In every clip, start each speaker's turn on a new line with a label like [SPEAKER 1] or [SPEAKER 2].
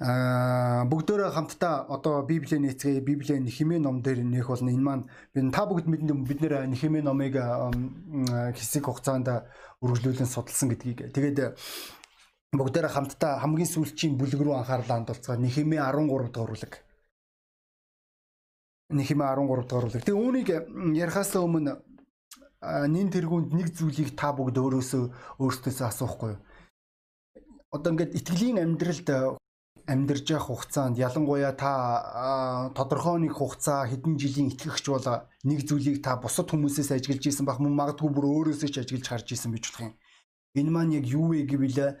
[SPEAKER 1] Аа бүгдөө хамтдаа одоо Библийн эцгээ Библийн Нехемийн ном дээр нэх болно. Энэ маань та бүгд мэднэ бид нэр Нехемийн номыг хэсэг хугацаанд үргэлжлүүлэн судалсан гэдгийг. Тэгээд бүгдээ хамтдаа хамгийн сүүлчийн бүлэг рүү анхаарлаа хандуулцгаа Нехемийн 13 дугаар бүлэг. Нехемийн 13 дугаар бүлэг. Тэгээ үүнийг ярихаас өмнө нин тэргуунд нэг зүйлийг та бүгд өөрөөсөө өөртөөсөө асуухгүй юу? Одоо ингээд итгэлийн амьдралд амьдарж явах хугацаанд ялангуяа та тодорхой нэг хугацаа хэдэн жилийн итгэгч бол нэг зүйлийг та бусад хүмүүсээс ажиглаж исэн бах мөн магадгүй бүр өөрөөсөө ч ажиглаж харж исэн байж болох юм. Энэ маань яг юу вэ гэвэл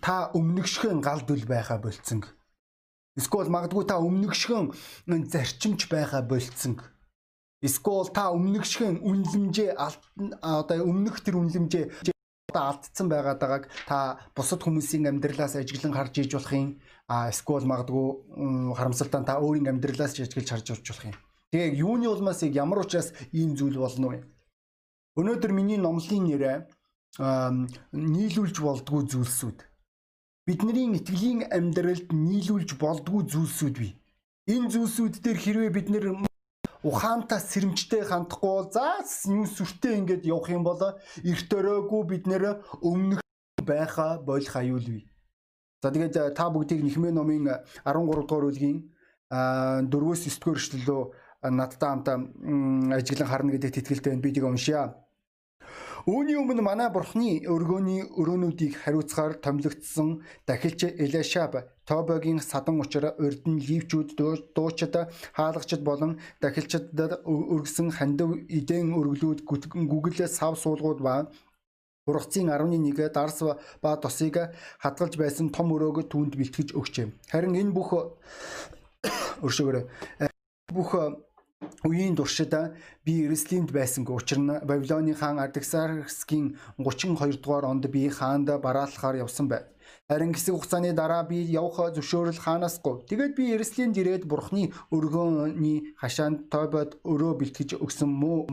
[SPEAKER 1] та өмнөгшгөн гал дүл байхаа болцсон. Эсвэл магадгүй та өмнөгшгөн зарчимч байхаа болцсон. Эсвэл та өмнөгшгөн үнлэмжээ одоо өмнөх тэр үнлэмжээ алдсан байгаад байгааг та бусад хүмүүсийн амьдралаас ажиглан харж иж болох юм. А эсвэл магадгүй харамсалтай та өөрийн амьдралаас ч ажиглаж харж урж болох юм. Тэгээ юуны улмаас яг ямар учраас ийм зүйл болно вэ? Өнөөдөр миний номлын нэрээ нийлүүлж болдгоо зүйлсүүд. Бидний итгэлийн амьдралд нийлүүлж болдгоо зүйлсүүд бий. Энэ зүйлсүүд дээр хэрвээ бид нэр ухаантай сэрэмжтэй хандахгүй бол за юм сүртэй ингээд явах юм бол эрт өрөөгүй бид нэр өмнөх байха болох аюулгүй. За тэгээд та бүгдийг Нэхмээ номын 13 дугаар бүлгийн 4-өөс 9 дугаар эшлэлөө надтай хамт ажиглан харна гэдэгт итгэлтэй байна. Би тийг уншия. Үүний өмнө манай бурхны өргөөний өрөөнүүдийг хариуцгаар томилогдсон дахилч Элешаб Тобогийн садан учраа урдн ливчүүд дуучид хаалгачд болон дахилчдад өргөсөн хандив эдэн өргөлүүд гүгэл сав суулгууд ба Ургацын 11 дарс ба тосыг хадгалж байсан том өрөөг түүнд бэлтгэж өгчээ. Харин энэ бүх өршөөгөр бүх үеийн туршид би Иерусалимд байсангүй учир нь Вавилоны хаан Артаксарксгийн 32 дугаар онд би хаанд бараалахаар явсан байв. Харин хэсэг хугацааны дараа би явах зөвшөөрөл хаанасгүй. Тэгээд би Иерусалимд ирээд Бурхны өргөөний хашаанд Тобод өрөө бэлтгэж өгсөн муу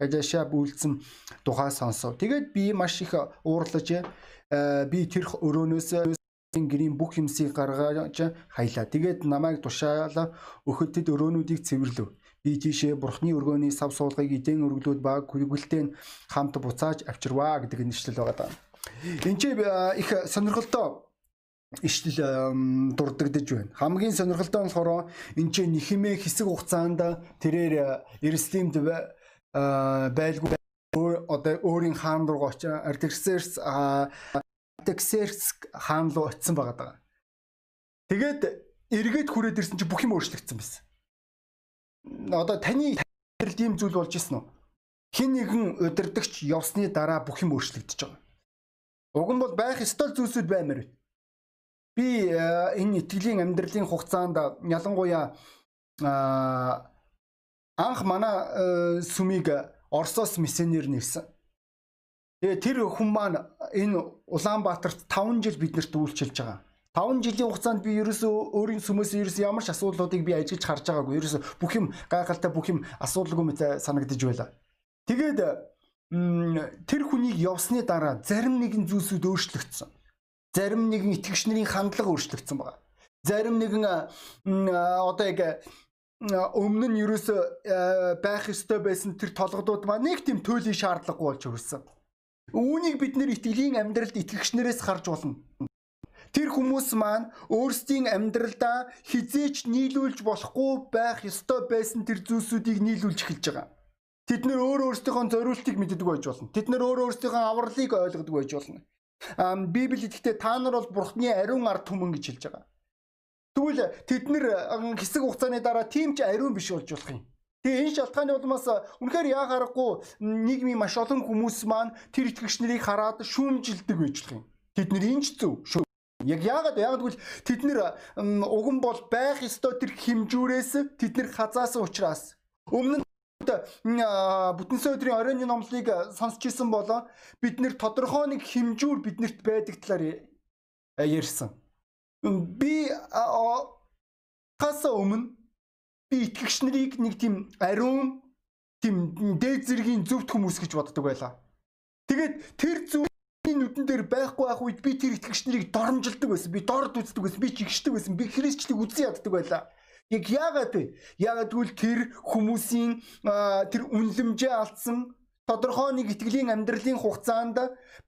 [SPEAKER 1] Эжаша бүлдсэн тухай сонсов. Тэгээд би маш их уурлаж э, би тэр өрөөнөөс гэрийн бүх юмсыг гаргаж хаялаа. Тэгээд намайг тушаалаа өхөдөд өрөөнүүдийг цэвэрлэв. Би тийшээ бурхны өргөөний сав суулгыг эдэн өргөлүүд ба күлгэлтэн хамт буцааж авчирваа гэдэг нэшлэл байгаа даа. Энд чи их сонирхолтой иштэл дурддагдж байна. Хамгийн сонирхолтой нь болохоор энэ ч нэхэмээ хэсэг хугацаанд тэрээр Иерусалимд байлгүй одоо өөрийн хаан руу очиж Артаксеркс Артаксеркс хаан руу очисон байгаа даа. Тэгээд эргээд хүрээд ирсэн чинь бүх юм өөрчлөгдсөн байсан. Одоо таны амьдралд ийм зүйл болж исэн үү? Хин нэгэн удирдахч явсны дараа бүх юм өөрчлөгдөж байгаа. Уг нь бол байх ёстой зүйлсүүд баймаар байна. Би энэ итгэлийн амьдралын хугацаанд ялангуяа анх манай сүмийг Оросоос миссионер нэвсэн. Тэгээ тэр хүн маань энэ Улаанбаатарт 5 жил биднэрт үйлчилж байгаа. 5 жилийн хугацаанд би ерөөсөө өөрийн сүмээс ерөөсөө ямар ч асуудлуудыг би ажиглаж харж байгаагүй. Ерөөсөө бүх юм гайхалтай бүх юм асуудалгүй мэт санагдаж байлаа. Тэгээд тэр хүнийг явсны дараа зарим нэгэн зүйлсүүд өөрчлөгдсөн. Зарим нэгэн итгэгч нарын хандлага өөрчлөгдсөн байна. Зарим нэгэн одоо яг өмнө нь ерөөсөө байх ёстой байсан тэр толгодууд маань нэг тийм төлөй шаардлагагүй болж өрсөн. Үүнийг бид нэр итгэлийн амьдралд итгэгчнэрээс харж болно. Тэр хүмүүс маань өөрсдийн амьдралдаа хизээч нийлүүлж болохгүй байх ёстой байсан тэр зүйлсүүдийг нийлүүлж эхэлж байгаа. Тэд нэр өөр өөрсдийнхөө зориултыг мэддэг байж болно. Тэд нэр өөр өөрсдийнхөө авралыг ойлгодог байж болно. Аа Библи ихдээ та нар бол Бурхны ариун ард түмэн гэж хэлж байгаа. Тэгвэл тэд нэр хэсэг хугацааны дараа тийм ч ариун биш болж болох юм. Тэгээ энэ шалтгааны улмаас үнэхээр яа харахгүй нийгмийн маш олон хүмүүс маань тэр итгэгч нарыг хараад шүүмжилдэг байж болох юм. Тэд нэр инж зөв. Яг яагаад яагаад гэвэл тэд нэр уган бол байх ёстой тэр хэмжүүрээс тэд нэр хазаасан учраас өмнө бүтэнсэ өдрийн оройн номлыг сонсч исэн болоо бид нэр тодорхой нэг хэмжүүр биднэрт байдаг талаар ярьсан. Би хасаа өмнө би итгэгч нарыг нэг тийм ариун тийм дээд зэргийн зөвхт хүмүүс гэж боддог байлаа. Тэгээд тэр зөвхний нүдэн дээр байхгүй байх үед би тэр итгэгч нарыг доромжилдог байсан. Би дорд үздэг байсан. Би чигшдэг байсан. Би христчлийг үзэн яддаг байлаа. Яг яагаад вэ? Яагаад гэвэл тэр хүмүүсийн тэр үнлэмжээ алдсан тодорхой нэг итгэлийн амьдралын хугацаанд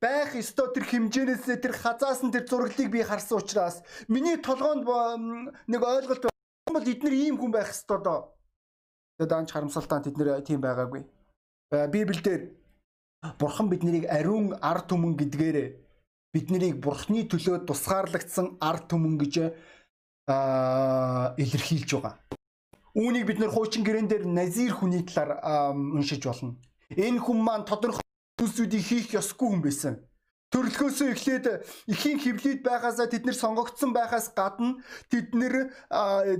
[SPEAKER 1] байх ёстой тэр хэмжээнээс тэр хазаас нь тэр зураглыг би харсан учраас миний толгоонд нэг ойлголт бол эдгээр ийм хүн байх ёстой доо. Тэгээд данч харамсалтай тэд нэр тийм байгаагүй. Библиэлд Бурхан биднийг ариун ард түмэн гэдгээр биднийг Бурханы төлөө тусгаарлагдсан ард түмэн гэж аа илэрхийлж байгаа. Үүнийг бид нэр хуучин гэрэн дээр Назир хүний талаар уншиж болно. Энэ хүн маань тодорхой зүйлсүүдийг хийх ёсгүй хүн байсан. Төрөлхөөсөө эхлээд эхийн хөвлөд байгаасаа тэд нэр сонгогдсон байхаас гадна тэд нэр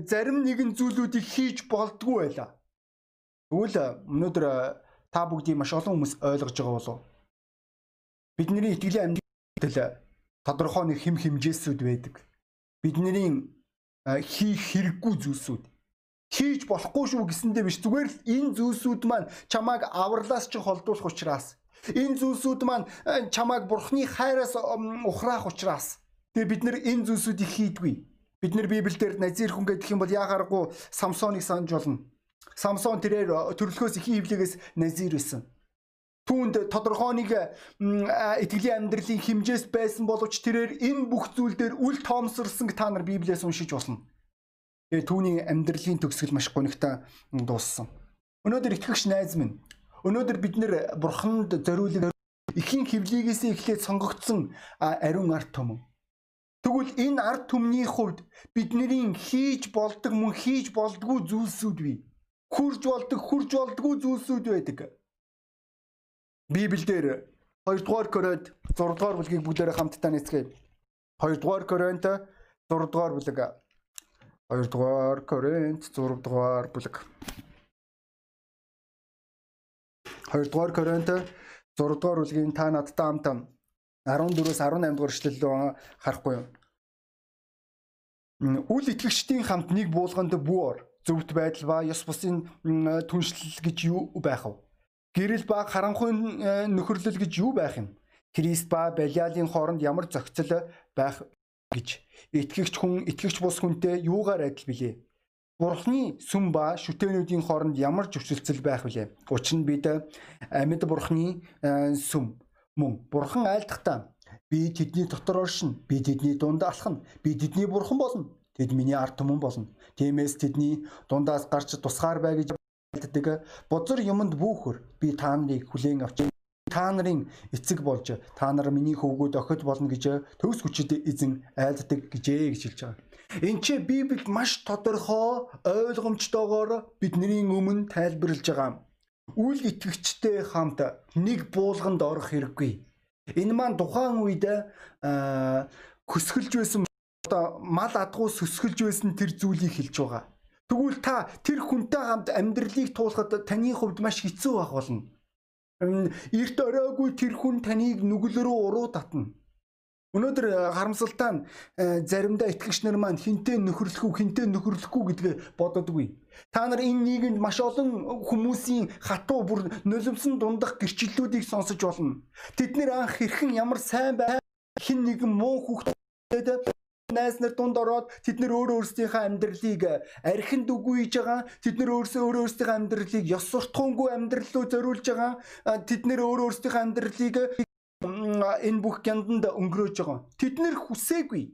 [SPEAKER 1] зарим нэгэн зүйлүүдийг хийж болдгүй байлаа. Тэгвэл өнөөдөр та бүгдийг маш олон хүмүүс ойлгож байгаа болов. Бидний итгэлийн амьдрал тодорхой нэг хэм хэмжээсүүд байдаг. Бидний хийх хэрэггүй зүйлсүүд. Хийж болохгүй шүү гэсэндээ биш. Зүгээр л энэ зүйлсүүд маань чамааг авралаас ч холдуулах учраас энэ зүйлсүүд маань чамааг бурхны хайраас ухраах учраас тэгээ бид нэр энэ зүйлсүүдийг хийдгүй бид нэр библиэлд назир хүн гэдэг юм бол яхааргүй самсоныг санаж болно Самсон тэрээр э, төрлөхөөс их хөвлөгөөс назир байсан. Түүнд тодорхой нэг итгэлийн амьдралын хэмжээс байсан боловч тэрээр энэ бүх зүйл дээр үл тоомсорсон та нар Библиэс уншиж болно. Тэгээ түүний амьдралын төгсгөл маш гонигтай дууссан. Өнөөдөр итгэгч найз минь өнөөдөр бид нэр бурханд зориулсан эхийн хөвлийгээс эхлээд сонгогдсон ариун арт түмэн. Тэгвэл энэ арт түмний хувьд бидний хийж болдог мөн хийж болдгүй зүйлсүүд бий хурж болдог, хурж болдгүй зүйлсүүд байдаг. Библиэлд 2 дугаар Коринт 6 дугаар бүлгийг бүгдээрээ хамтдаа нэцгээе. 2 дугаар Коринт 6 дугаар бүлэг 2 дугаар Коринт 6 дугаар бүлэг 2 дугаар Коринт 6 дугаар бүлгийн та надтай хамт 14-өөс 18 дугаар эшлэл харахгүй юу? Үл итгэгчдийн хамт нэг буулганд бүүр зөвхт байдал ба ёс бусын түншлэл гэж юу байх вэ? Гэрэл ба харанхуйн э, нөхөрлөл гэж юу байх юм? Христ ба Балиалын хооронд ямар зохицол байх гэж итгэгч хүн итгэгч бус хүнтэй юугаар адил билээ? Бурхны сүм ба шүтэнүүдийн хооронд ямар зөрчилцөл байх вүлээ? Учир нь бид амьд бурхны э, сүм мөн бурхан айлдахдаа би тэдний дотор оршин би тэдний дунд алхна би тэдний бурхан болно Тэд миний ард түмэн болно. Тиймээс тэдний дундаас гарч тусгаар бай гэж хэлдэг. Бузар юмд бүүхөр би та нарыг хүлээн авч та нарын эцэг болж та нар миний хөвгүүд охид болно гэж төгс хүчит эзэн айлддаг гэжээ гэж хэлж байгаа. Энд чи Библиэд маш тодорхой ойлгомжтойгоор бидний өмнө тайлбарлаж байгаа. Үл итгэгчтэй хамт нэг буулганд орох хэрэггүй. Энэ маань тухайн үед хөсгөлж байсан одоо мал адгуу сөсгөлж байсан тэр зүйлийг хэлж байгаа. Тэгвэл та тэр хүнтэй хамт амьдралыг туулахад таны хувьд маш хэцүү байх болно. Эрт оройгүй тэр хүн таныг нүгэл рүү уруу татна. Өнөөдөр э, харамсалтай нь э, заримдаа итгэгч нар маань хинтээ нөхөрлөх үү, хинтээ нөхөрлөхгүй гэдгээ бододгүй. Та нар энэ нийгэмд маш олон хүмүүсийн хатуу бүр нулимсан дундах гэрчлэлүүдийг сонсож болно. Тэд нэр анх хэрхэн ямар сайн бай хин нэгэн муу хүүхдэд найз нар дунд ороод тэд нэр өөрөө өөрсдийнхөө амьдралыг архинд үгүйж байгаа. Тэд нэр өөрсөө өөрөө өөрсдийнхөө амьдралыг ёс суртахуунгүй амьдрал руу зориулж байгаа. Тэд нэр өөрөө өөрсдийнхөө амьдралыг энэ бүх гянданд өнгөрөөж байгаа. Тэд нэр хүсээгүй.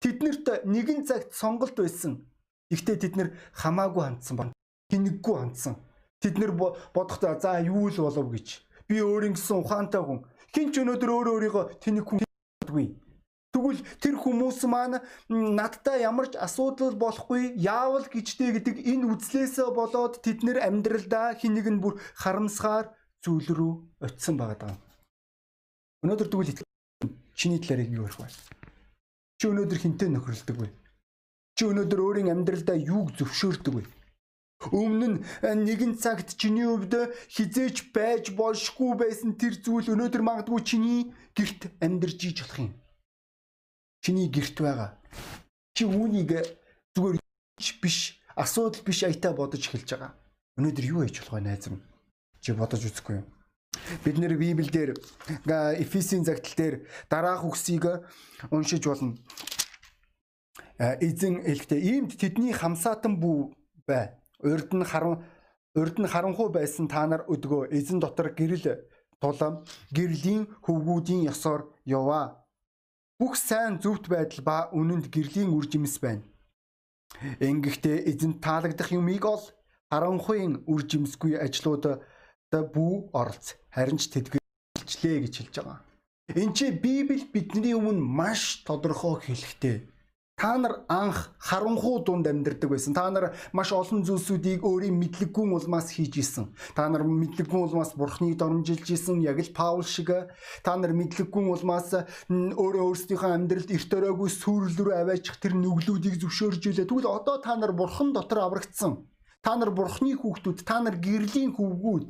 [SPEAKER 1] Тэднэрт нэгэн цагт сонголт байсан. Гэхдээ тэд нэр хамаагүй хандсан баг. Хинэггүй хандсан. Тэд нэр бодохдоо за юу л болов гэж. Би өөр ингэсэн ухаантай хүн. Хин ч өнөөдөр өөрөө өөрийгөө тэнэг хүн гэдэггүй Тэгвэл тэр хүмүүс маань надтай ямар ч асуудал болохгүй яавал гэжтэй гэдэг энэ үзлээсээ болоод тэд нэр амьдралдаа хэнийг нь бүр харамсгаар зүйл рүү очисон байгаа. Өнөөдөр тэгвэл чиний талаар юу ярих вэ? Чи өнөөдөр хинтээ нөхрөлдөг вэ? Чи өнөөдөр өөрийн амьдралдаа юуг зөвшөөрдөг вэ? Өмнө нь нэгэн цагт чиний хувьд хизээч байж болшгүй байсан тэр зүйл өнөөдөр магадгүй чиний герт амьдарч иж болох юм чиний герт байгаа. Чи үүнийг зүгээр биш асуудал биш аятаа бодож эхэлж байгаа. Өнөөдөр юу хийж болох вэ найз минь? Чи бодож үзэхгүй юу? Бид нэр Библиэлд Эфесийн загтал дээр дараах үгсийг уншиж болно. Эзэн элхтээ иймд тэдний хамсаатан бүү бай. Урд нь харан урд нь харанхуй байсан та нар өдгөө эзэн дотор гэрэл тулам гэрлийн хөвгүүдийн ёсоор яваа. Бүх сайн зөвхт байдал ба үнэнд гэрлийн үр жимс байна. Ингэхдээ эзэнт таалагдах юмыг ол харанхуйн үр жимсгүй ажлууд бүү оролц. Харин ч тэдгэлжлээ гэж хэлж байгаа. Энд чи Библи бидний өмнө маш тодорхой хэлэхтэй Та нар анх харанхуу дунд амьдардаг байсан. Та нар маш олон зүйлсүүдийг өөрийн мэдлэггүй улмаас хийж исэн. Та нар мэдлэггүй улмаас бурхныг дормжилж исэн. Яг л Паул шиг та нар мэдлэггүй улмаас өөрөө өөрсдийнхөө амьдралд эрт өрөөгүй сүрэл рүү аваачих тэр нүглүүдийг зөвшөөржүүлээ. Тэгвэл одоо та нар бурхан дотор аврагдсан. Та нар бурхны хүүхдүүд, та нар гэрлийн хүүгүүд.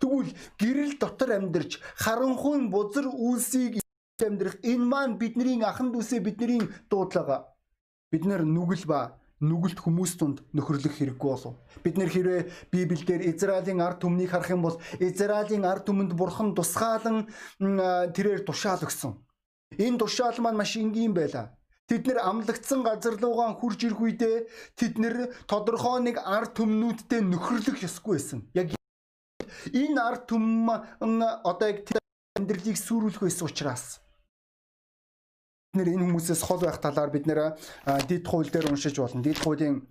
[SPEAKER 1] Тэгвэл гэрэл дотор амьдарч харанхуйн бузар үйлсийг амьдрах энэ маань бидний ахан дүүсээ бидний дуудлага бид нэр нүгэл ба нүгэлт хүмүүс тунд нөхөрлөх хэрэггүй болов. Бид нэр хэрвээ Библиэлд Израилийн ард түмнийг харах юм бол Израилийн ард түмэнд бурхан тусгаалan тэрээр тушаал өгсөн. Энэ тушаал маань маш энгийн байлаа. Тэд нэр амлагдсан газар руугаа хурж ирэх үедээ тэд нэр тодорхой нэг ард түмнүүдтэй нөхөрлөх ёсгүй байсан. Яг энэ ард түм одоо яг амьдралыг сүрүүлэх байсан учраас нэр энэ хүмүүсээс хол байх талаар бид нэр дид хууль дээр уншиж болно. Дид хуулийн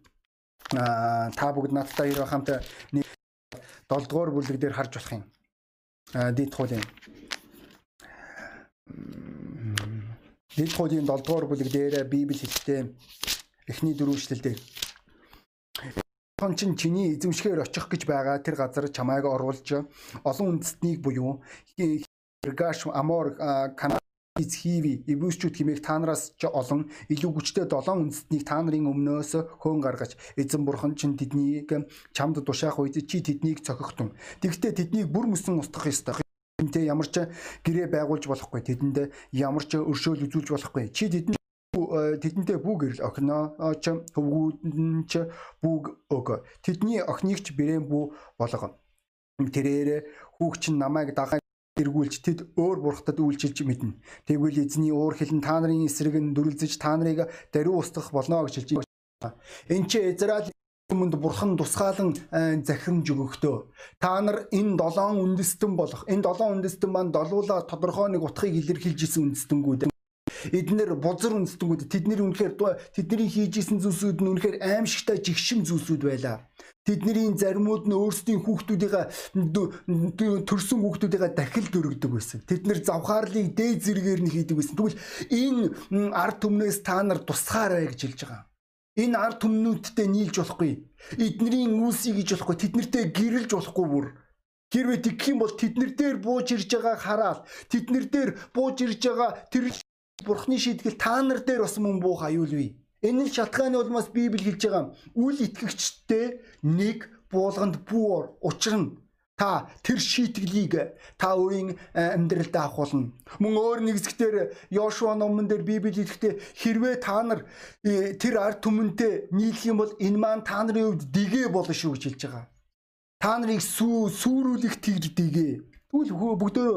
[SPEAKER 1] та бүгд надтай ирэх хамт 7 дугаар бүлэг дээр харж болох юм. Дид хуулийн Дид хуулийн 7 дугаар бүлэг дээр Библи хэлтэй эхний дөрвөлжлэл дээр хон чин чиний эзэмшгээр очих гэж байгаа тэр газар чамайг оруулж олон үндэстнийг буюу Гаш Амор Канаа Хиви Ибүсчүүд химээх та нараас ч олон илүү хүчтэй долоон үндэстнийг та нарын өмнөөс хөөн гаргаж эзэн бурхан чинь тэднийг чамд тушаах үед чи тэднийг цохихтун. Тэгвэл тэднийг бүр мөсөн устгах ёстой. Тэнтэй ямар ч гэрээ байгуулж болохгүй. Тэдэнд ямар ч өршөөл үзүүлж болохгүй. Чи тэдэнд тэдэнтэй бүү гэрэл охиноо ч хөвгүүд ч бүүг өг. Тэдний охиныг ч бирээн бүү болгоо. Тэрээр хүүгч нь намайг дагаа эргүүлж тэд өөр бурхтад үйлчилж мэднэ. Тэгвэл эзний уур хилэн та нарын эсрэг нь дүрлзэж та нарыг даруй устгах болно гэж хэлж байна. Энд чи Израиль өмнөд бурхан тусгаалan захирамж өгөхдөө та нар энэ долоон үндэстэн болох энэ долоон үндэстэн маань долуула тодорхой нэг утгыг илэрхийлж исэн үндэстэнгүүд эднэр бузар үндэстэнгүүд тэдний үнэхээр тэдний хийж исэн зүйлсүүд нь үнэхээр аимшигтай жигшим зүйлсүүд байлаа тэдний заримуд нь өөрсдийн хүүхдүүдийнхээ төрсөн хүүхдүүдийнхээ дахил дөрөгдөг байсан. Тэд нэр завхаарлыг дээд зэрэгээр нь хийдэг байсан. Тэгвэл энэ ард түмнээс та нар тусгаарай гэж хэлж байгаа. Энэ ард түмнүүдтэй нийлж болохгүй. Эднэрийн үүсийг гэж болохгүй. Тэднэртэй гэрэлж болохгүй бүр. Хэрвээ тэгэх юм бол тэднэр дээр бууж ирж байгааг хараад тэднэр дээр бууж ирж байгаа тэр бурхны шийдгэл та нар дээр бас мөн буух аюулгүй. Энэ шалтгааны улмаас Библи хэлж байгаа үл итгэгчтэй нэг буулганд бүү учрна та тэр шийтгэлийг та өөрийн э, амьдралд авах болно. Мөн өөр нэг зэгтэр Йошуа номон дээр Библи хэлэхдээ хэрвээ та нар э, тэр ард түмэнтэй нийлэх юм бол энэ маань та нарын хувьд дэгэ болно шүү гэж хэлж байгаа. Та нарыг сүү сүрүүлэх тэр дэгэ. Тэгвэл бүгдөө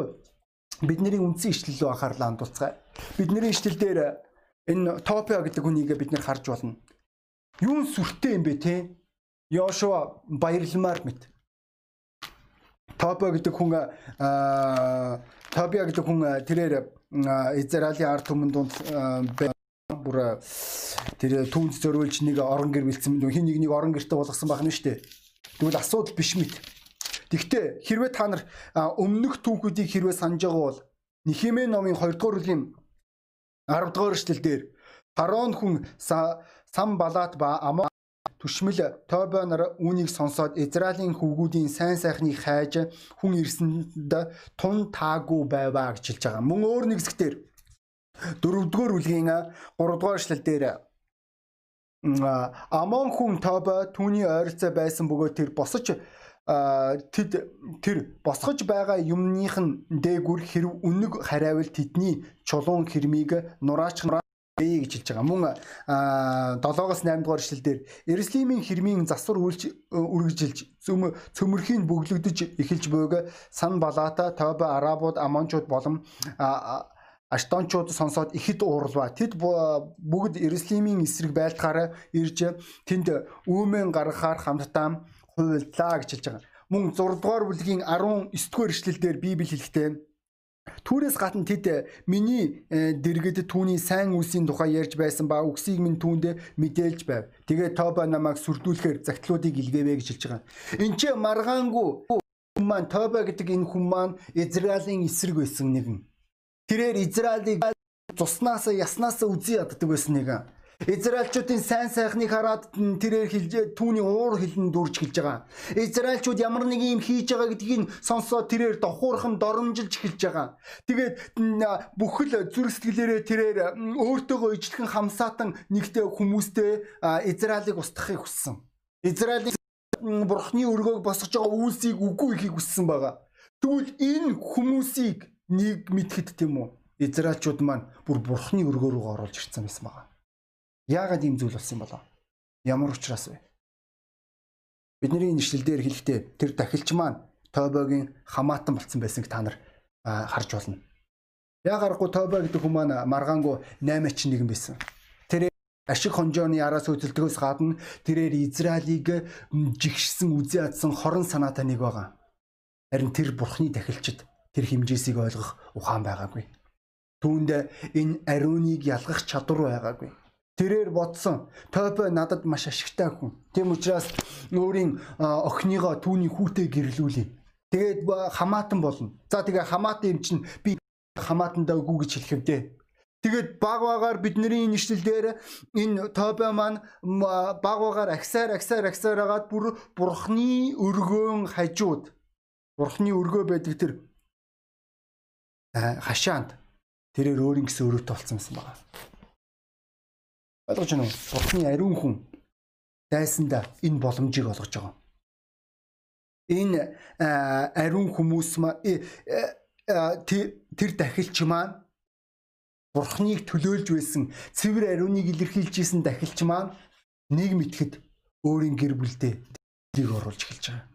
[SPEAKER 1] бидний үндсэн ишлэл рүү анхаарлаа хандуулцгаая. Бидний ишлэл дээр энэ Топио гэдэг хүнийг бид нэр харж болно. Юун сүртэй юм бэ те? Йошуа баярламаар мэт. Топио гэдэг хүн аа Топио гэдэг хүн тэрээр Израилийн ард түмэн дунд бүр тэр түүнд зөрүүлж нэг орон гэр бэлдсэн хин нэг нэг орон гэрте болгосон байх нь штэ. Тэгвэл асуудал биш мэт. Тэгвэл хэрвээ та нар өмнөх түүхүүдийг хэрвээ санаж байгаа бол Нихимэ номын 2 дугаар бүлгийн 10 дугаар эшлэл дээр Парон хүн сам балаат ба amo түшмэл Тобо нар үүнийг сонсоод Израилийн хөвгүүдийн сайн сайхныг хайж хүн ирсэнд тун таагүй байваа гэж хэлж байгаа. Мөн өөр нэг зэгтэр 4-р бүлгийн 3-р эшлэл дээр Амон хүн Тобо түүний ойролцоо байсан бөгөөд тэр босож тэд тэр босгож байгаа юмных нь дээгүр хэрв үнэг хараавал тэдний чулуун хэрмийг нураач гэж хэлж байгаа. Мөн 7-оос 8 дугаар эшлэлдэр Иерусалимийн хэрмийн засвар үйлч үргэлжилж цөмөрхийн бөглөгдөж эхэлж буйг сан балата, Тоба, Арабууд, Амончууд болон Аштончууд сонсоод ихэд уурлаа. Тэд бүгд Иерусалимийн эсрэг байлтахаараа ирж тэнд үүмэн гаргахаар хамтдаа хувилдлаа гэж хэлж байгаа. Мөн 6 дугаар бүлгийн 19 дугаар эшлэлдэр Библи хэлэхдээ Түүнээс гадна тэд э, миний э, дэргэд түүний сайн үлсийн тухай ярьж байсан ба үгсийг минь түүнд мэдээлж байв. Тэгээ Тоба намайг сүрдүүлэхээр загтлуудыг илгээвэ гэж хэлж байгаа. Энд чи маргаангүй маань Тоба гэдэг энэ хүн маань Израилийн эсрэг байсан нэгэн. Тэрээр Израилийг цуснаас яснаас үзий яддаг байсан нэгэн. Израильчуудын сайн сайхныг хараад тэрээр хэлж түүний уур хилэн дүрж хэлж байгаа. Израильчууд ямар нэг юм хийж байгаа гэдгийг сонсоод тэрээр дохуурхан доромжилж хэлж байгаа. Тэгээд бүхэл зүрх сэтгэлээрээ тэрээр өөртөөгөө ижлэхэн хамсаатан нэгтэй хүмүүстэй Израилийг устгахыг хүссэн. Израилийн бурхны өргөөг босгож байгаа үйлсийг үгүй ихийг хүссэн байгаа. Тэгвэл энэ хүмүүсийг нэг мэдхэд тийм үү? Израильчууд маань бүр бурхны өргөө рүү оруулж ирсэн байсан байгаа. Яагаад ийм зүйл болсон болоо? Ямар учраас вэ? Бидний нэшлэл дээр хэлэхдээ тэр дахилч маань Тобогийн хамаатан болцсон байсныг та нар харж болно. Яагарахгүй Тобо гэдэг хүмүүс маань маргаангүй 8 ч нэгэн байсан. Тэр ашиг хонжооны араас хөдөлтгөөс гадна тэрээр Израилийг жигшсэн үзий адсан хорон санаатай нэг байгаа. Харин тэр бурхны дахилчид тэр хэмжээсийг ойлгох ухаан байгаагүй. Түүнд энэ ариуныг ялгах чадвар байгаагүй. Тэрээр бодсон. Тойбо надад маш ашигтай хүн. Тийм учраас өөрийн охиныгоо түүний хүүтэй гэрлүүлээ. Тэгээд хамаатан болно. За тэгээ хамаатан юм чинь би хамаатандаа үгүй гэж хэлэх юм дээ. Тэгээд баг багаар бидний нэшлэл дээр энэ Тобе маань баг багаар агсаар агсаар агсаар агаад бүр бурхны өргөөн хажууд бурхны өргөө байдаг тэр хашаанд тэрээр өөрийн гэсэн өрөөтэй болсон юм байна. Ойлгож байна уу? Бурхны ариун хүн дайсанда энэ боломжийг олгож байгаа. Энэ ариун хүмүүс э, э, тэр дахилч маань Бурхныг төлөөлж байсан цэвэр ариуныг илэрхийлж исэн дахилч маань нэг мэтгэд өөрийн гэр бүлдээ дэг оруулж эхэлж байгаа.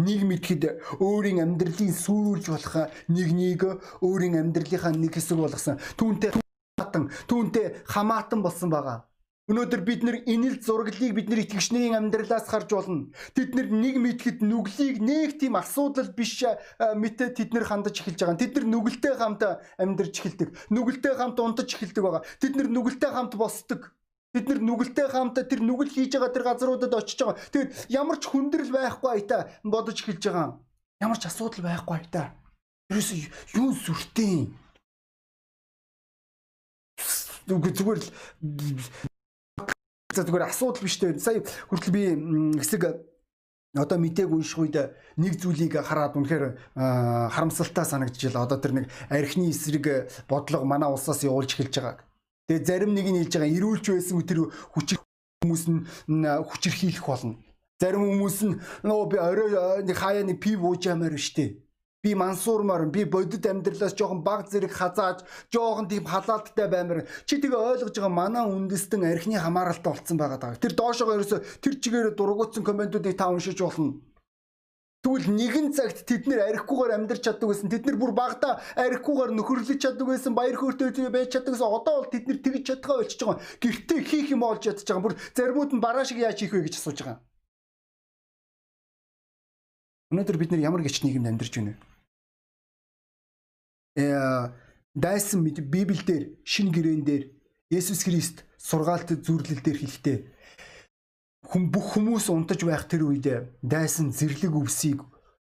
[SPEAKER 1] Нэг мэтгэд өөрийн амьдралын сүүлж болох нэг нэг өөрийн амьдралынхаа нэг хэсэг болгосон. Түүнтэй хамаатан, түүнтэй хамаатан болсон байгаа. Өнөөдөр бид нэр энэл зураглыг бид нэр итгэгчнэрийн амьдралаас харж болно. Тэд нар нэг мэдхэд нүглийг нэг тийм асуудал биш мэтэ тэд нар хандаж эхэлж байгаа. Тэд нар нүгэлтэй хамт амьдарч эхэлдэг. Нүгэлтэй хамт унтаж эхэлдэг байгаа. Тэд нар нүгэлтэй хамт босдог. Бид нар нүгэлтэй хамт тэр нүгэл хийж байгаа тэр газруудад очиж байгаа. Тэгэд ямар ч хүндрэл байхгүй айтаа бодож эхэлж байгаа. Ямар ч асуудал байхгүй айтаа. Ерөөсөө юу сүртэй. Зүгээр л За зүгээр асуудал биш дээ. Сая хүртэл би хэсэг одоо мэдээг унших үед нэг зүйлийг хараад үнэхээр харамсалтай санагдчихлаа. Одоо тэр нэг архины эсрэг бодлого манай улсаас явуулж эхэлж байгааг. Тэгээ зарим нэг нь хэлж байгаа эрүүлж байсан тэр хүчир хүмүүс нь хүчирхийлэх болно. Зарим хүмүүс нь нөө би орой нэг хаяа нэг пив ууж ямаар штэ. Би мансуурмаар би бодит амьдралаас жоохон баг зэрэг хазааж жоохон тийм халаалттай баймар. Чи тэгээ ойлгож байгаа манай үндэстэн архины хамааралтай болцсон байгаа даа. Тэр доошогоо ерөөсө тэр чигээр дургуутсан комментуудыг та уншиж болно. Тэгвэл нэгэн цагт тэд нэр архихгүйгээр амьдарч чаддаг байсан. Тэд нар бүр багада архихгүйгээр нөхөрлөж чаддаг байсан. Баяр хөөртэй байж чаддаг байсан. Одоо бол тэд нар тэгж чадгаа болчихж байгаа. Гэртээ хийх юм олж ядж байгаа. Бүр заримуд нь бараа шиг яаж хийх вэ гэж асууж байгаа. Өнөөдөр бид нар ямар гिच нийгэмд амьдарч байна вэ? Э, дайсан Библиэлд шин гэрээн дээр Есүс Христ сургаалт зүрлэл дээр хэлэхдээ хүм бүх хүмүүс унтаж байх тэр үед дайсан зэрлэг өвсийг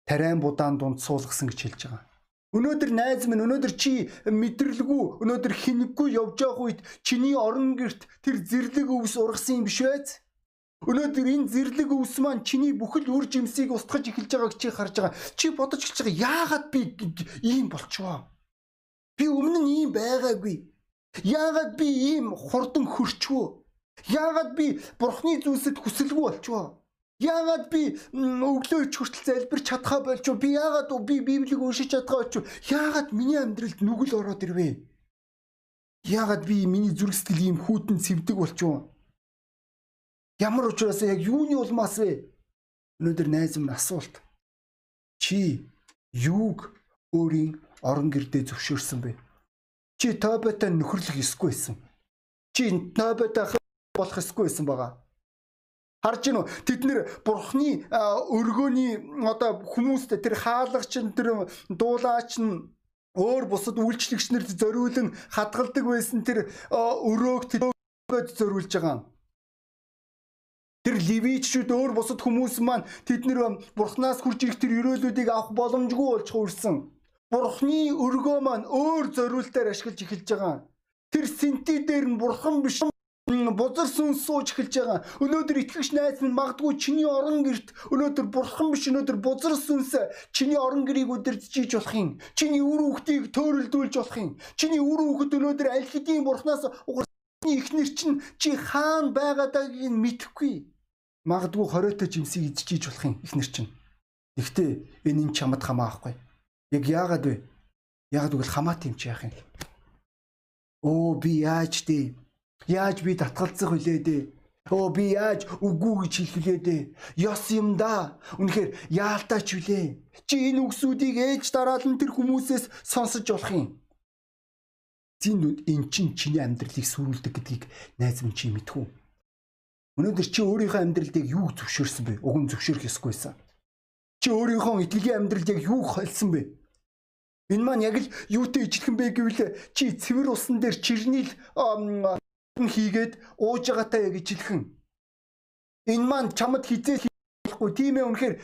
[SPEAKER 1] тариан будаан дунд суулгасан гэж хэлж байгаа. Өнөөдөр найз минь өнөөдөр чи мэдрэлгүй өнөөдөр хинэггүй явж явах үед чиний орон герт тэр зэрлэг өвс ургасан юм биш үү? Өнөөдөр энэ зэрлэг өвс маань чиний бүхэл үр жимсийг устгаж эхэлж байгааг чи харж байгаа. Чи бодож эхэлж байгаа яагаад би ийм болчихвоо? Би өмнө нь ийм байгаагүй. Яагаад би ийм хурдан хөрчвөө? Яагаад би бурхны зүйлсэд хүсэлгүй болчихвоо? Яагаад би өглөөч хүртэл залбирч чадхаа болчихвоо? Би яагаад би Библийг уншиж чадхаа болчихвоо? Яагаад миний амьдралд нүгэл ороод ирвэ? Яагаад би миний зүрх сэтгэл ийм хүйтэн цэвдэг болчихвоо? Ямар учраас яг юуны улмаас вэ? Өнөөдөр найз минь асуулт. Чи юуг өөрийн орон гэрдээ зөвшөөрсөн бэ? Чи Тоботой нөхөрлөх ёсгүй байсан. Чи Тоботой болох ёсгүй байсан байгаа. Харж гинөө тэд нэр бурхны өргөөний одоо хүмүүст тэр хаалгач нь тэр дуулаач нь өөр бусад үйлчлэгч нарт зориулан хадгалдаг байсан тэр өрөөг тэд зориулж байгаа. Тэр ливичүүд өөр бусад хүмүүс маань тэд нэр бурхнаас хурж ирэх тэр өрөөлүүдийг авах боломжгүй болж хуурсан. Бурхны өргөө маань өөр зориултаар ашиглаж эхэлж байгаа. Тэр синти дээр нь бурхан биш бузар сүнс сууж эхэлж байгаа. Өнөөдөр итгэгч найз минь магадгүй чиний орон герт өнөөдөр бурхан биш өнөөдөр бузар сүнс чиний орон гэрийг удирдах болох юм. Чиний үр хүүхдийг төөрөлдүүлж болох юм. Чиний үр хүүхэд өнөөдөр аль хэдийн бурханаас угарсны ихнэр чинь чи хаана байгааг нь мэдэхгүй. Магадгүй хориотой жимсийг эзжиж болох юм ихнэр чинь. Гэхдээ энэ нь чамд хамаахгүй. Яг яагаад вэ? Яагаад гэвэл хамаат юм чи яах юм. Оо би яаж дээ Яаж би татгалзах вүлээ дээ? Оо би яаж үгүй гэж хэлэх вүлээ дээ? Ёс юм да. Үнэхээр яалтаач вүлээ. Чи энэ үгсүүдийг ээж дараал нь тэр хүмүүсээс сонсож болох юм. Зин эн чин чиний амьдралыг сүрүүлдэг гэдгийг найз минь чи мэдхүү. Өнөөдөр чи өөрийнхөө амьдралыг юу зөвшөөрсөн бэ? Уг нь зөвшөөрөх ёсгүйсэн. Чи өөрийнхөө итгэлийн амьдралыг юу холсон бэ? Энэ маань яг л юутэй ижилхэн бэ гэвэл чи цэвэр усан дээр чирнийл хийгээд ууж байгаатай яг ижилхэн. Энэ маань чамд хизээ болохгүй тийм ээ үнэхээр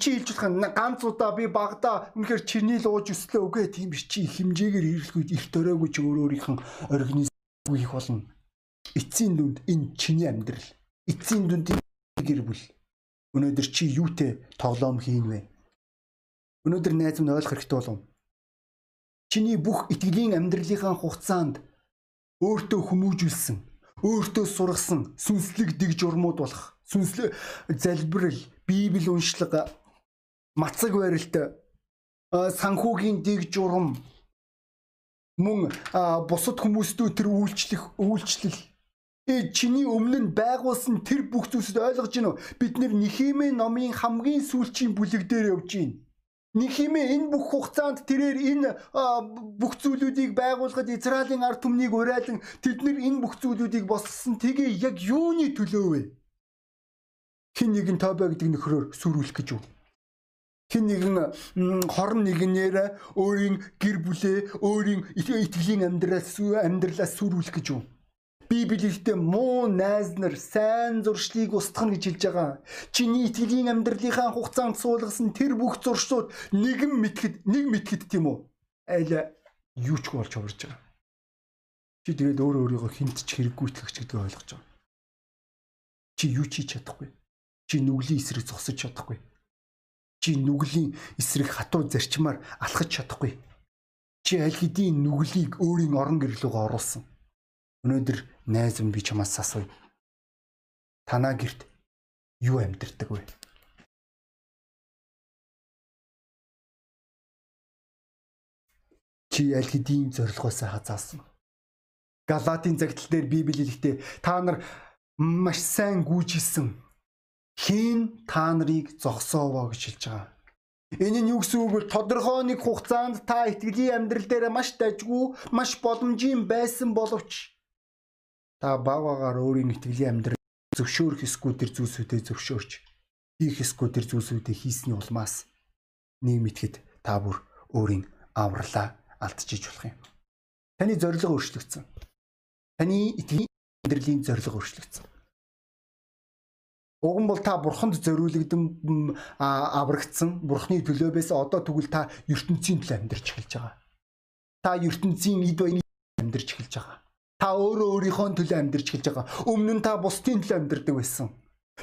[SPEAKER 1] чи хэлж болох ганц удаа би багада үнэхээр чиний л ууж өслөө үгүй тийм биш чи хэмжээгээр хэрэглэхгүй их дөрөөгүй чи өөр өөрийнх нь организм хийх болно. Эцсийн дүнд энэ чиний амьдрал. Эцсийн дүнд гэр бүл. Өнөөдөр чи юутэй тоглоом хийн вэ? Өнөөдөр найз минь ойлгох хэрэгтэй болов. Чиний бүх итгэлийн амьдралынхаа хугацаанд өөртөө хүмүүжүүлсэн, өөртөө сургасан сүнслэг дэг журмууд болох сүнслэг залбирал, библи уншлага, мацаг барилт, санхүүгийн дэг журам мөн бусад хүмүүстөө тэр үйлчлэх үйлчлэл. Э чиний өмнө нь байгуулсан тэр бүх зүйлсд ойлгож гинөө. Бид нэр Нихимэ номын хамгийн сүүлчийн бүлэг дээр явж гин Нэг хэмээ энэ бүх хугацаанд тэрээр энэ бүх зүйлүүдийг байгуулахад Израилийн ард түмнийг урайлан тэд нар энэ бүх зүйлүүдийг босгосон. Тэгээ яг юуны төлөө вэ? Хин нэгэн Тобе гэдэг нөхрөөр сүрүүлэх гэж юу? Хин нэгэн хорн нэгнээр өөрийн гэр бүлээ, өөрийн итгэлийн амьдралаас амьдралаас сүрүүлэх гэж юу? Библиэдээ муу найз нар сайн зуршлыг устгах гэж хэлж байгаа. Чиний итгэлийн амьдралынхаа хугацаанд суулгасан тэр бүх зуршлууд нэгэн мэтгэд нэг мэтгэд тийм үү? Айл юу ч болж хувирж байгаа. Чи тэгээд өөрөө өөрийгөө хинт ч хэрэггүй итгэгч гэдгийг ойлгож байгаа. Чи юу ч хийж чадахгүй. Чи нүглийн эсрэг зогсож чадахгүй. Чи нүглийн эсрэг хатуу зарчмаар алхаж чадахгүй. Чи аль хэдийн нүглийг өөрийн орон гэрлөөгөө оруулсан. Өнөөдөр найз минь би чамаас асууя. Танаа герт юу амьдэрдэг вэ? Чи аль хэдийн зорилгоос хазаасан. Галатийн загтал дээр Библи хэлэхдээ та нар маш сайн гүйжилсэн. Хийн та нарыг зогсоовоо гэж хэлж байгаа. Энэ нь юу гэсэн үг вэ? Тодорхой нэг хугацаанд та итгэлийн амьдрал дээр маш дажгүй, маш боломжийн байсан боловч та баагаар өөрийн итгэлийн амьдрал зөвшөөрөх эсгүй тэр зүйлсүүдээ зөвшөөрч хийх эсгүй тэр зүйлсүүдээ хийсний улмаас нийгэмэтгэд та бүр өөрийн авралаа алдчихж болох юм. Таны зорилго өөрчлөгдсөн. Таны итгэлийн амьдралын зорилго өөрчлөгдсөн. Уг нь бол та бурханд зориулагдсан аврагдсан бурхны төлөө байсан одоо тэгвэл та ертөнцийн төлөө амьдарч эхэлж байгаа. Та ертөнцийн эд баяны амьдарч эхэлж байгаа. Та өөрөө өөрийнхөө төлөө амьдарч эхэлж байгаа. Өмнө нь та бусдын төлөө амьдардаг байсан.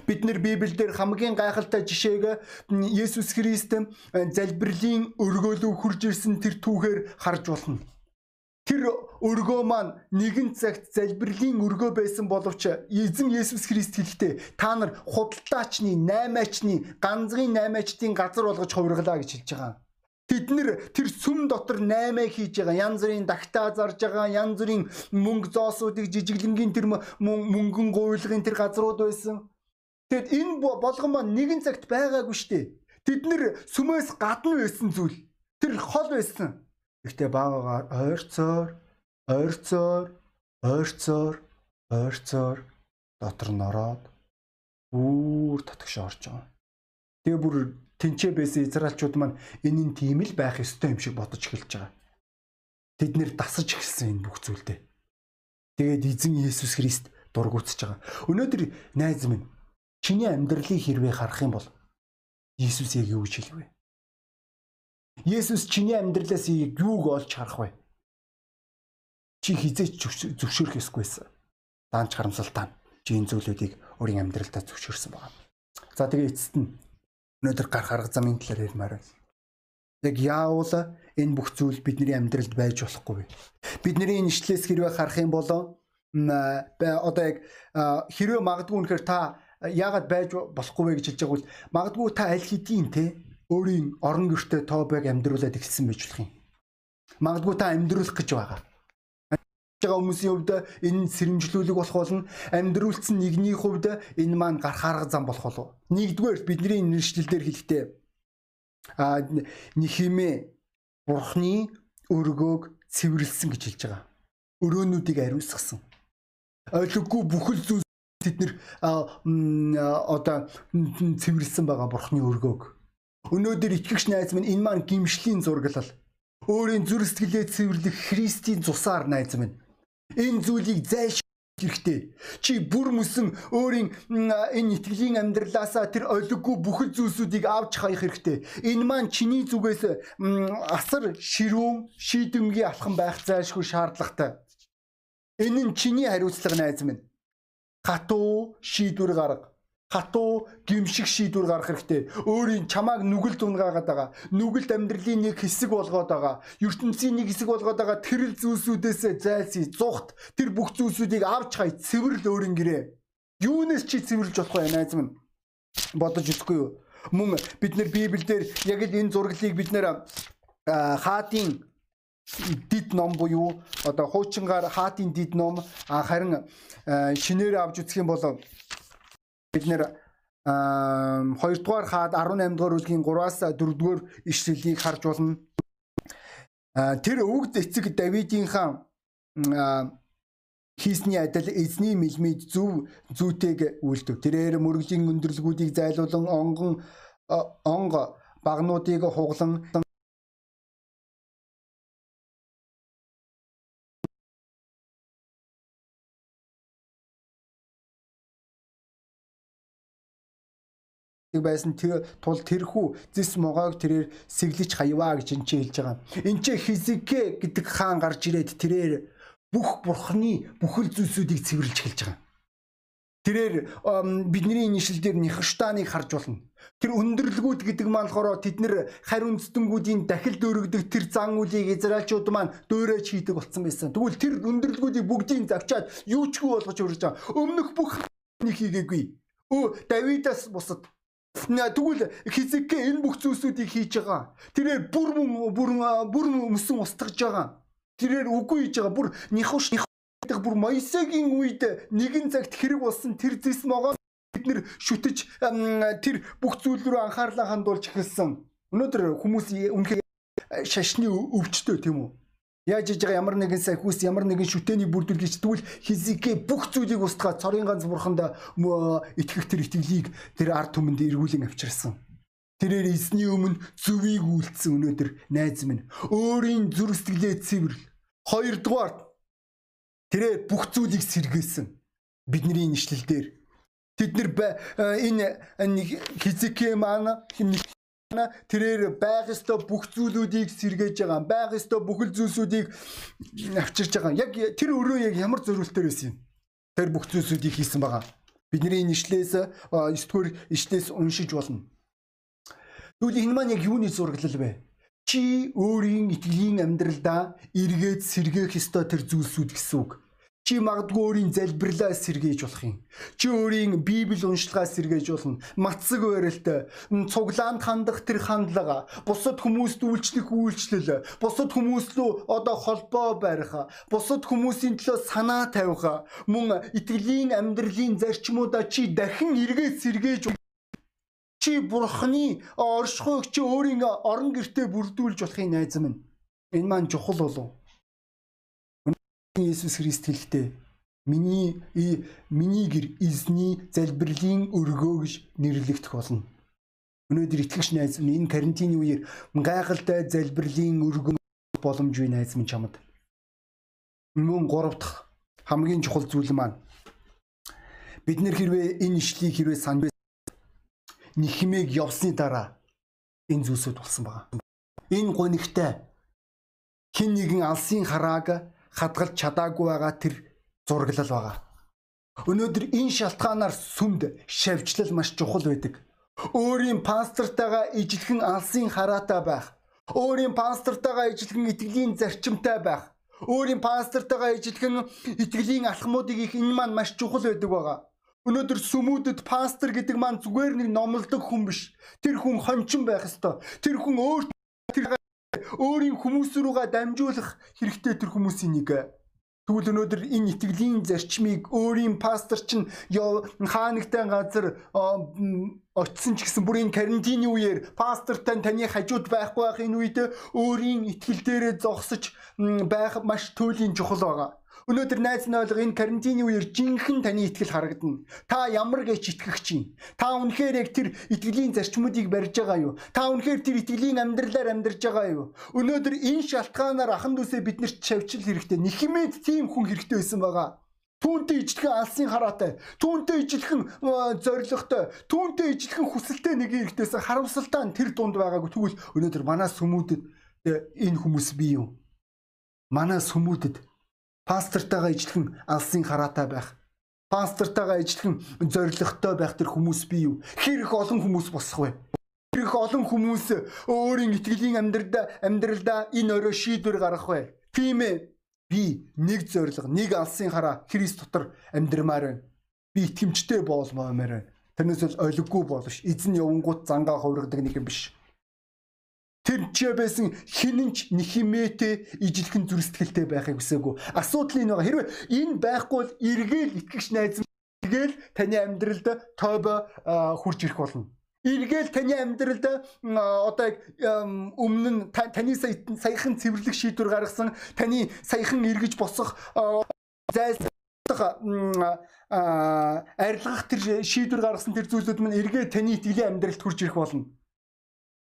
[SPEAKER 1] Бид нэр Библиэлд хамгийн гайхалтай жишээг Есүс Христ залбирлын өргөөлөв хурж ирсэн тэр түүхээр харж болно. Тэр өргөө маань нэгэн цагт залбирлын өргөө байсан боловч эзэн Есүс Христ хэлэхдээ та нар худалдаачны, наймаачны, ганцгийн наймаачдын газар болгож хувиргалаа гэж хэлж байгаа. Тэд нэр тэр сүм дотор наймаа хийж байгаа янз бүрийн дагтаа зарж байгаа янз бүрийн мөнгө зоосуудыг жижиглэнгийн тэр мөнгөн гуйлгын тэр газрууд байсан. Тэгэд энэ болгон маань нэгэн цагт байгаагүй штэ. Тэд нэр сүмээс гадна байсан зүйл. Тэр хол байсан. Гэхдээ баагаар ойрцоор ойрцоор ойрцоор ойрцоор дотор нороод бүр татгш орж байгаа. Тэгээ бүр тэнцээ байсан израилчууд маань энэ нь тийм л байх ёстой юм шиг бодож эхэлж байгаа. Тэд нэр дасаж эхэлсэн энэ бүх зүйлдээ. Тэгээд эзэн Есүс Христ дургуутсаж байгаа. Өнөөдөр найз минь чиний амьдралыг хэрвээ харах юм бол Есүс яг юу гэж хэлвэ? Есүс чиний амьдралаас юуг олж харах вэ? Чи хизээч зөвшөөрөх ёсгүйсэн. Даанч харамсалтай. Чи энэ зүйлүүдийг өөрийн амьдралдаа зөвшөөрсөн байна. За тэгээ эцэст нь өнөөдөр гарах арга замын талаар ярмаар байна. Яг яавал энэ бүх зүйл бидний амьдралд байж болохгүй? Бидний нэшлээс хэрвээ харах юм бол одоо яг хэрвээ магадгүй үнэхээр та яагаад байж болохгүй вэ гэж хэлж байгаа бол магадгүй та аль хэдийн те өөрийн орон гэртээ тообыг амьдруулад эхэлсэн байж болох юм. Магадгүй та амьдруулах гэж байгаа байгаа хүмүүсийн хувьд энэ сэрэмжлүүлэг болох болно. Амьдруулсан нэгний хувьд энэ маань гарах арга зам болох болов. Нэгдүгээр бидний нэршлэлээр хэлэхдээ а нэхимээ бурхны өргөөг цэвэрлсэн гэж хэлж байгаа. Өрөөнүүдийг ариусгасан. Ойлгохгүй бүхэл зүйл тэд нэр одоо цэвэрлсэн байгаа бурхны өргөөг. Өнөөдөр итгэгч найз минь энэ маань гимшлийн зураглал. Өөрийн зүрх сэтгэлээ цэвэрлэх Христийн цусаар найз минь Энэ зүйлийг зайлшгүй хэрэгтэй. Чи бүр мөсөн өөрийн энэ итгэлийн амьдралаасаа тэр олиггүй бүхэл зүйлсүүдийг авч хаях хэрэгтэй. Энэ маань чиний зүгээс асар ширүүн шийдэмгий алхам байх зайлшгүй шаардлагатай. Энэ нь чиний хариуцлага найз минь. Хатуу шийдвэр гарга хатуу гимшиг шийдвэр гаргах хэрэгтэй. Өөрийн чамааг нүгэл дунгаагаад байгаа. Нүгэлт амьдралын нэг хэсэг болгоод байгаа. ертөнцийн нэг хэсэг болгоод байгаа тэрэл зүйлсүүдээс зайлсхий, зүхт тэр бүх зүйлсүүдийг авч хай цэвэрлэл өөрийн гэрээ. Юунаас чи цэвэрлж болох вэ найз минь? Бодож үзэхгүй юу? Мөн бид нэр Библиэлд яг л энэ зураглыг бид нэр хаатын дид ном буюу одоо хуучингаар хаатын дид ном харин шинээр авч үзэх юм бол бид нэр 2 дугаар хаад 18 дугаар бүлгийн 3-аас 4 дугаар ишлэлийг харж болно. Тэр өвгд эцэг Давидынхаа хийсний адил эзний мэлмид зөв зүйтэйг үйлдэв. Тэрээр мөрөгжлийн өндөрлгүүдийг зайлуулан онгон онго багнуудыг хуглан байсан тэр тул тэрхүү зис могоог тэрээр сэглэж хаяваа гэж энэ ч хэлж байгаа. Энд чи хизикэ гэдэг хаан гарч ирээд тэрээр бүх бурхны бүхэл зүйлсүүдийг цэвэрлж хэлж байгаа. Тэрээр бидний нийшил дээр Нихштаныг харж болно. Тэр өндөрлгүүд гэдэг маань болохоор тэд нэр харь үндэстэнгүүдийн дахил дөрөгдөг тэр зан үлийг израилчууд маань дөөрөөж хийдэг болсон байсан. Тэгвэл тэр өндөрлгүүдийг бүгдийг завчаад юучгүй болгож өргөж байгаа. Өмнөх бүх нэг хийгээгүй. Өө Давидаас бусад Тэгвэл хизикээ энэ бүх зүйлсүүдийг хийж байгаа. Тэрээр бүр бүр бүр мөсөн устгаж байгаа. Тэрээр үгүй хийж байгаа. Бүр нихуш нихдаг бүр Моисегийн үед нэгэн цагт хэрэг болсон тэр зис могоо бид нэр шүтэж тэр бүх зүйл рүү анхаарлаа хандуулж эхэлсэн. Өнөөдөр хүмүүс үнэхээр шашны өвчтөө тийм үү? Яаж иж байгаа ямар нэгэн сахиус ямар нэгэн шүтээний бүрдүүл гэж тэгвэл хизикээ бүх зүйлийг устгаад цорын ганц бурханд итгэх тэр итгэлийг тэр ард түмэнд эргүүлэн авчирсан. Тэрээр эзний өмнө зөвийг үйлдсэн өнөөдөр найз минь өөрийн зүрх сэтгэлээ цэвэрл. Хоёрдугаар тэрээр бүх зүйлийг сэргээсэн. Бидний нэшлэл дээр тэд нар энэ хизикээ маань тэрээр байх ёстой бүх зүйлүүдийг сэргээж байгаа. Байх ёстой бүхэл зүйлсүүдийг авчирж байгаа. Яг тэр өрөө яг ямар зориултаар байсан юм? Тэр бүх зүйлсүүдийг хийсэн байгаа. Бидний нэшлээс 9 дугаар ишлээс уншиж болно. Тэгвэл энэ маань яг юуны зураглал вэ? Чи өөрийн итгэлийн амьдралдаа эргээд сэргээх ёстой тэр зүйлсүүд гэсэн үг. Чи магадгүй өөрийн залбирлаа сэргээж болох юм. Чи өөрийн Библи уншлагаа сэргээж болно. Мацаг барилт, цуглаанд хандах тэр хандлага, бусад хүмүүст үйлчлэх үйлчлэл, бусад хүмүүс лөө одоо холбоо барих, бусад хүмүүсийн төлөө санаа тавих, мөн итгэлийн амьдралын зарчмуудаа чи дахин эргээд сэргээж чи бурхны оршихуйг чи өөрийн орон гертэ бүрдүүлж болохын найз минь. Энэ маань чухал болов Иесус Христ хэлэхдээ миний миний гэр эзний залбирлын өргөө гэж нэрлэгдэх болно. Өнөөдөр итгэгч найз минь энэ карантины үеэр гайхалтай залбирлын өргөн боломж бий найз минь чамд. Мөн гурав дахь хамгийн чухал зүйл маань бид нэр хэрвээ энэ ишлийг хэрвээ санд нэхмийг явсны дараа энэ зүйлсүүд болсон байгаа. Энэ гонигтай хин нэгэн алсын харааг хадгалж чадаагүй байгаа тэр зураглал байгаа. Өнөөдөр энэ шалтгаанаар сүмд шавьчлал маш чухал байдаг. Өөрийн пастортойгоо ижилхэн алсын хараатай байх. Өөрийн пастортойгоо ижилхэн итгэлийн зарчимтай байх. Өөрийн пастортойгоо ижилхэн итгэлийн алхмуудыг их энэ маань маш чухал байдаг байгаа. Өнөөдөр сүмүүдэд пастор гэдэг маань зүгээр нэг номлодог хүн биш. Тэр хүн хончин байх ёстой. Тэр хүн өөр тэр өөрийн хүмүүс рүүгээ дамжуулах хэрэгтэй тэр хүмүүсийн нэг. Тэгвэл өнөөдөр энэ итгэлийн зарчмыг өөрийн пастор чинь хаанагтай газар очисон ч гэсэн бүрийн карантины үеэр пастортай таны хажууд байхгүй байх энэ үед өөрийн итгэл дээрээ зогсож байх маш туйлын чухал байгаа. Өнөөдөр найз нь ойлго энэ карантины үеэр жинхэнэ таны итгэл харагдана. Та ямар гэж итгэх чинь? Та үнэхээр яг тэр итгэлийн зарчмуудыг барьж байгаа юу? Та үнэхээр тэр итгэлийн амьдралаар амьдарч байгаа юу? Өнөөдөр энэ шалтгаанаар ахан дүүсээ биднэрт шавьчил хэрэгтэй. Нэхмэд тийм хүн хэрэгтэй байсан байгаа. Түүнтэй ижилхэн алсын хараатай, түүнтэй ижилхэн зоригтой, түүнтэй ижилхэн хүсэлтэй нэг хэрэгтэйсэн харамсалтай тэр дунд байгаагүй. Тэгвэл өнөөдөр манай сүмүүдэд энэ хүмүүс бий юу? Манай сүмүүдэд пастортойгоо ижилхэн алсын хараатай байх. Пастортойгоо ижилхэн зоригтой байх тэр хүмүүс бий юу? Хэр их олон хүмүүс босох вэ? Хэр их олон хүмүүс өөрийн итгэлийн амьдралдаа амьдралдаа энэ өрөө шийдвэр гаргах вэ? Тийм ээ. Би нэг зориг, нэг алсын хараа Христ дотор амьдрмаар байна. Би итгэмжтэй болмоор байна. Тэрнээс бол олиггүй болш. Эзэн явангууд зангаа хувиргадаг нэг юм биш. Тэр ч байсан хинэнч нэхимээтэй ижилхэн зүрстгэлтэй байхыг хүсээгүй. Асуудал энэ байгаа. Хэрвээ энэ байхгүй бол эргээл итгэгч найз эргээл таны амьдралд тойбо хурж ирэх болно. Эргээл таны амьдралд одоо өмнө нь таны саяхан цэвэрлэх шийдвэр гаргасан, таны саяхан эргэж босох зайлсах арилгах тэр шийдвэр гаргасан тэр зүйлүүд мань эргээ таны итгэлийн амьдралд хурж ирэх болно.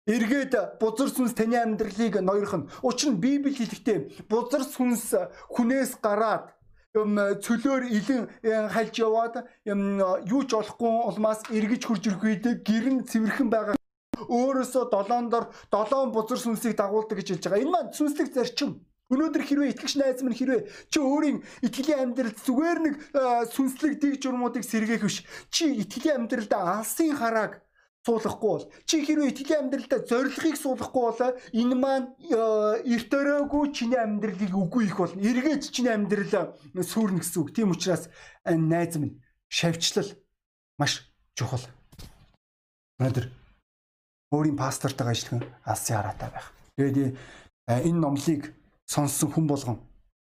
[SPEAKER 1] Эргээд бузар сүнс таны амьдралыг ноёрхно. Учир нь Библи хэлэхдээ бузар сүнс хүнээс гараад юм цөлөөр илэн хальж яваад юм юу ч олохгүй улмаас эргэж хурж ирэх үед гэрэн цэвэрхэн байгаа өөрөөсөө долоон дор долоон бузар сүнсийг дагуулдаг гэж хэлж байгаа. Энэ маань сүнслэг зарчим. Өнөөдөр хэрвээ итгэгч найз минь хэрвээ чи өөрийн итгэлийн амьдралд зүгээр нэг сүнслэг дэг журмуудыг сэргээх биш. Чи итгэлийн амьдралдаа алсын харааг суулгахгүй бол чи хэрвээ итгэлийн амьдралдаа зорилгыг суулгахгүй бол энэ маань э, эрт өрөөгүй чиний амьдралыг үгүй их болно. Эргээд чиний амьдрал сүрнэ гэсэн үг. Тийм учраас э, найз минь шавьчлал маш чухал. Өнөөдөр өөрийн пастортойгоо ажиллах алсын хараатай байх. Тэгээд э, энэ номлыг сонссон хүн болгон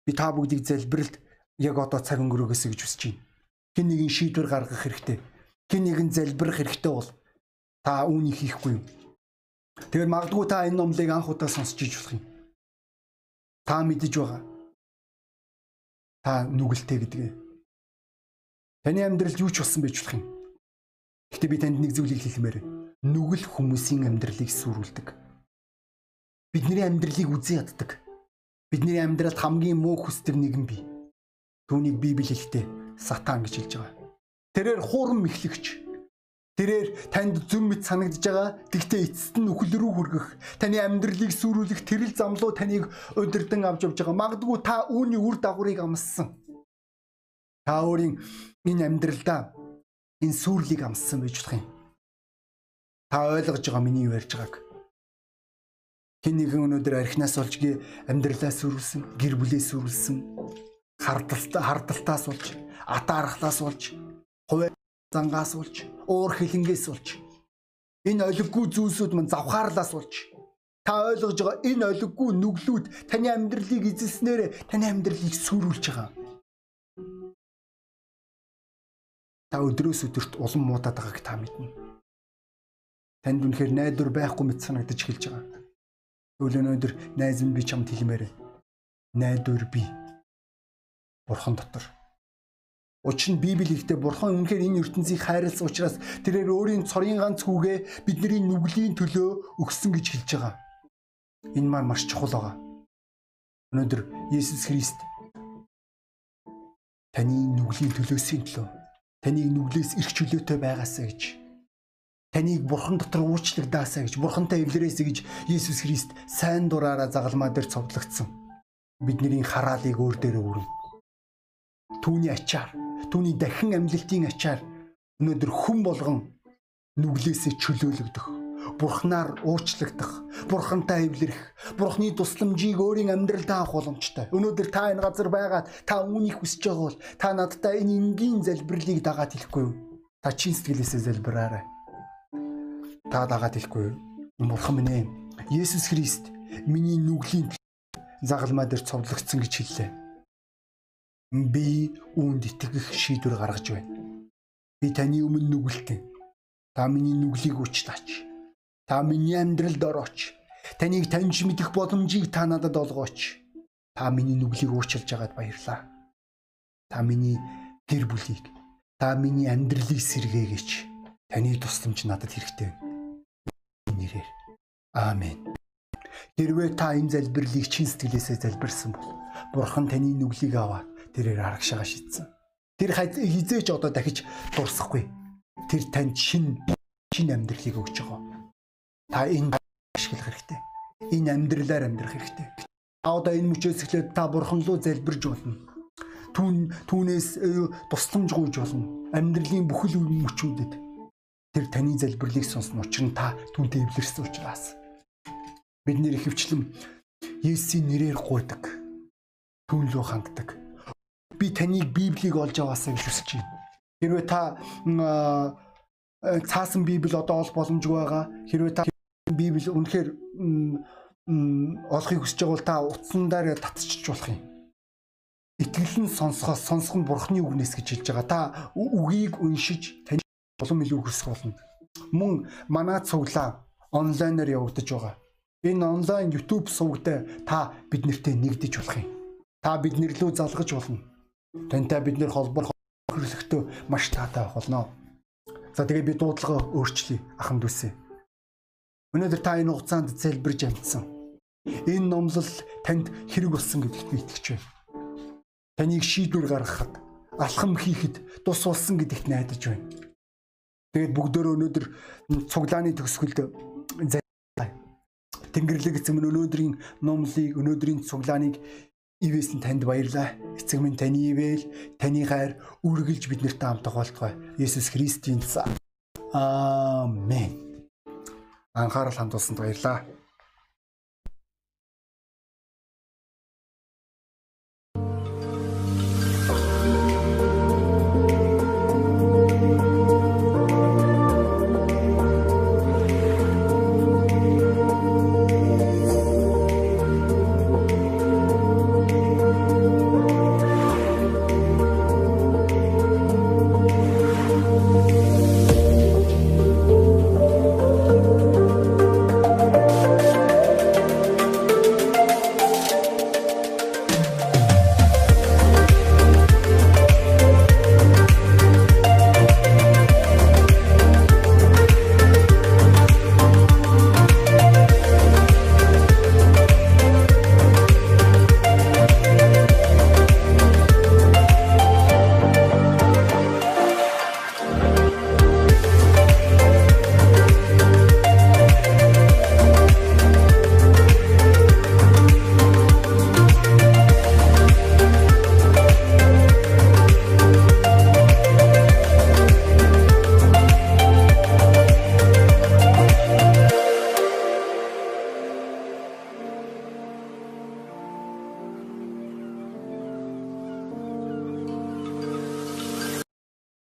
[SPEAKER 1] би та бүгдийг залбиралд яг одоо цаг өнгөрөөгөөсэй гэж хүсэж байна. Хэн нэгэн шийдвэр гаргах хэрэгтэй. Хэн нэгэн залбирах хэрэгтэй бол Та үүнийг хийхгүй юу? Тэгэхээр магадгүй та энэ номлыг анх удаа сонсч иж болох юм. Та мэдэж байгаа. Та нүгэлтэй гэдгээ. Таны амьдралд юу ч болсон байж болох юм. Гэхдээ би танд нэг зүйлийг хэлмээр. Нүгэл хүмүүсийн амьдралыг сүрүүлдэг. Бидний амьдралыг үзэн яддаг. Бидний амьдралд хамгийн муу хүсдэг нэгэн бий. Түүнийг Библи хэлэхдээ сатан гэж хэлж байгаа. Тэрээр хуурам мэхлэгч Тэрээр танд зүм мэд санагдж байгаа. Тэгтээ эцэст нь үхэл рүү хүргэх, таны амьдралыг сүрүүлэх тэрэл замлуу таныг удирдан авч явж байгаа. Магадгүй та үүний үр дагаврыг амссан. Та өөрийн энэ амьдралдаа энэ сүрлийг амссан байж болох юм. Та ойлгож байгаа миний юу ярьж байгааг. Хэн нэгэн өнөөдөр архинаас олж гээ амьдралаа сүрүүлсэн, гэр бүлээ сүрүүлсэн. хардалтаа хардалтаас болж атаархлаас болж хувь зангаас болж уур хилэнгээс болж энэ олиггүй зүйлсүүд мань завхаарлаас болж та ойлгож байгаа энэ олиггүй нүглүүд таны амьдралыг эзэлснээр таны амьдралыг сүрүүлж байгаа. Та өдрөөс өдөрт улам муудаад байгааг та мэднэ. Танд үнэхээр найдвар байхгүй мэт санагдаж эхэлж байгаа. Өглөө өнөөдөр найз минь би чамд хэлмээр. Найдвар би. Бурхан дотор. Учир нь Библи ихтэй Бурхан үнэхээр энэ ертөнцийг хайрласан учраас тэрээр өөрийн цорын ганц хүүгээ бидний нүглийн төлөө өгсөн гэж хэлж байгаа. Энэ маань маш чухал байгаа. Өнөөдөр Есүс Христ таны нүглийн төлөөсийн төлөө таныг нүглээс эрх чөлөөтэй байгаасаа гэж таныг бурхан дотор уучлагдаасаа гэж бурхантай эвлэрээсэ гэж Есүс Христ сайн дураараа загалмаа дээр цовдлогдсон. Бидний хараалыг өөр дээрээ өргөн. Түүний ачаар, түүний дахин амьлалтын ачаар өнөөдөр хүн болгон нүглээсээ чөлөөлөгдөх бурхнаар уучлагдах, бурхантай эвлэрэх, бурхны тусламжийг өөрийн амьдралдаа авах боломжтой. Өнөөдөр та энэ газар байгаад та үүнийг хүсэж байгаа бол та надтай энэ энгийн залбирлыг дагаад хэлэхгүй юу? Та чин сэтгэлээсээ залбираарай. Та дагаад хэлэхгүй юу? Бурхан минь ээ, Есүс Христ миний нүглийн загалмаа дээр цовдлогдсон гэж хэллээ. Би үүнд итгэх шийдвэр гаргаж байна. Би таны өмнө нүгэлтэн. Та миний нүглийг уучлаач Та миний амьдралд орооч. Таныг таньж мэдэх боломжийг та надад олгооч. Та миний нүглийг уучлж байгаад баярлаа. Та миний гэр бүлийг, та миний амьдралыг сэргээгээч. Таны тусламж надад хэрэгтэй. Нэрээр. Аамен. Хэрвээ та энэ залбирлыг чин сэтгэлээсээ залбирсан бол Бурхан таны нүглийг аваад тэрээр арагшаага шийдсэн. Тэр хизээч одоо дахиж дурсахгүй. Тэр танд шин шин амьдралыг өгч байгаа та энэ ашиглах хэрэгтэй. Энэ амьдралаар амьдрах хэрэгтэй. Та одоо энэ мөчөөс эхлээд та бурхан руу залбирж болно. Түүн түүнээс тусламж гуйж болно. Амьдралын бүхэл мөчүүдэд тэр таны залбирлыг сонсно нь та түүнтэй эвлэрсэн учраас бид нэр ихэвчлэн Есүсийн нэрээр гуйдаг. Түүн рүү ханддаг. Би таныг Библийг олж аваасаа гэж хүсэж байна. Хэрвээ та э, цаасан Библи одоо ол боломжгүй байгаа. Хэрвээ та Библи үнэхээр олохыг хүсэж байгаа бол та утсандаар татчих болох юм. Итгэл нь сонсохоос сонсох нь бурхны үгнээс гэж хэлж байгаа. Та үгийг уншиж тань улам илүү хүсэх болно. Мөн манай цуглаа онлайнаар явагдаж байгаа. Энэ онлайн YouTube сувгтай та бид нартэй нэгдэж болох юм. Та биднэр лөө залгаж болно. Тантай бид нэр холбор хөрлөختөө маш таатай байх болно. За тэгээ би дуудлага өөрчлөе ахын дүүсээ. Өнөөдөр та энэ хугацаанд залбирж амжсан. Энэ номлол танд хэрэг болсон гэдэгт би итгэж байна. Таныг шийдвэр гаргахад, алхам хийхэд тус болсон гэдэгт найдаж байна. Тэгээд бүгдөө өнөөдөр цуглааны төгсгөлд Тэнгэрлэг минь өнөөдрийн номлыг, өнөөдрийн цуглааныг ивэсэн танд баярлаа. Эцэг минь таны ивэл, таны хайр үргэлж биднэрт хамт тоглолтгой. Есүс Христийн цаа. Аамен анхаарал хандуулсанд баярлалаа.